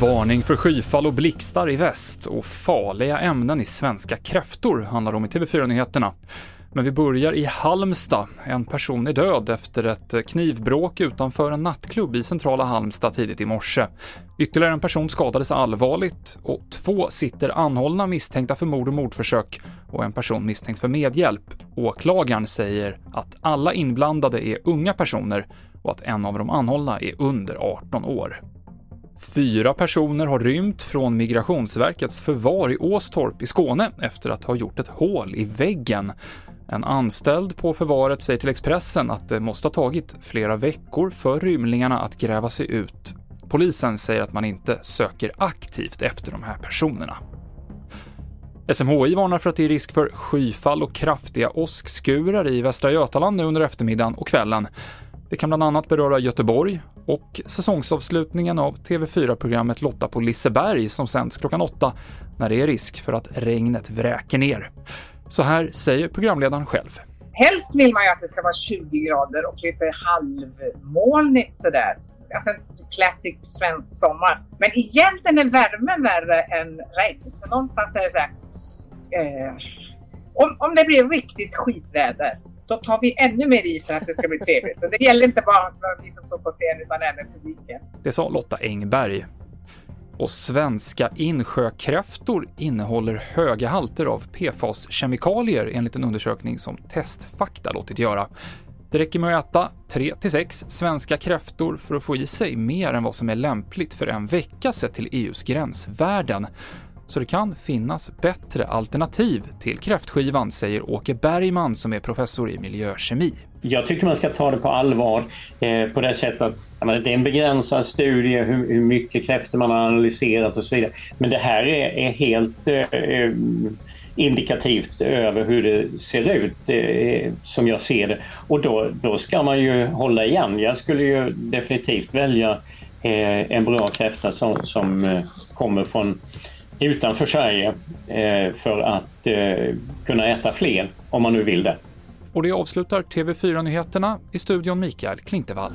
Varning för skyfall och blixtar i väst och farliga ämnen i svenska kräftor handlar om i TV4-nyheterna. Men vi börjar i Halmstad. En person är död efter ett knivbråk utanför en nattklubb i centrala Halmstad tidigt i morse. Ytterligare en person skadades allvarligt och två sitter anhållna misstänkta för mord och mordförsök och en person misstänkt för medhjälp. Åklagaren säger att alla inblandade är unga personer och att en av de anhållna är under 18 år. Fyra personer har rymt från Migrationsverkets förvar i Åstorp i Skåne efter att ha gjort ett hål i väggen. En anställd på förvaret säger till Expressen att det måste ha tagit flera veckor för rymlingarna att gräva sig ut. Polisen säger att man inte söker aktivt efter de här personerna. SMHI varnar för att det är risk för skyfall och kraftiga åskskurar i Västra Götaland nu under eftermiddagen och kvällen. Det kan bland annat beröra Göteborg och säsongsavslutningen av TV4-programmet Lotta på Liseberg som sänds klockan åtta när det är risk för att regnet vräker ner. Så här säger programledaren själv. Helst vill man ju att det ska vara 20 grader och lite halvmolnigt sådär. Alltså en classic svensk sommar. Men egentligen är värmen värre än regn. För någonstans är det så här, eh, om, om det blir riktigt skitväder då tar vi ännu mer i för att det ska bli trevligt. Och det gäller inte bara vi som står på scen utan även publiken. Det sa Lotta Engberg. Och svenska insjökräftor innehåller höga halter av PFAS-kemikalier enligt en undersökning som Testfakta låtit göra. Det räcker med att äta 3-6 svenska kräftor för att få i sig mer än vad som är lämpligt för en vecka sett till EUs gränsvärden. Så det kan finnas bättre alternativ till kräftskivan, säger Åke Bergman som är professor i miljökemi. Jag tycker man ska ta det på allvar eh, på det sättet att menar, det är en begränsad studie hur, hur, mycket kräftor man har analyserat och så vidare. Men det här är, är helt eh, eh, indikativt över hur det ser ut eh, som jag ser det. Och då, då ska man ju hålla igen. Jag skulle ju definitivt välja eh, en bra kräfta som, som eh, kommer från utanför Sverige eh, för att eh, kunna äta fler om man nu vill det. Och det avslutar TV4-nyheterna i studion Mikael Klintevall.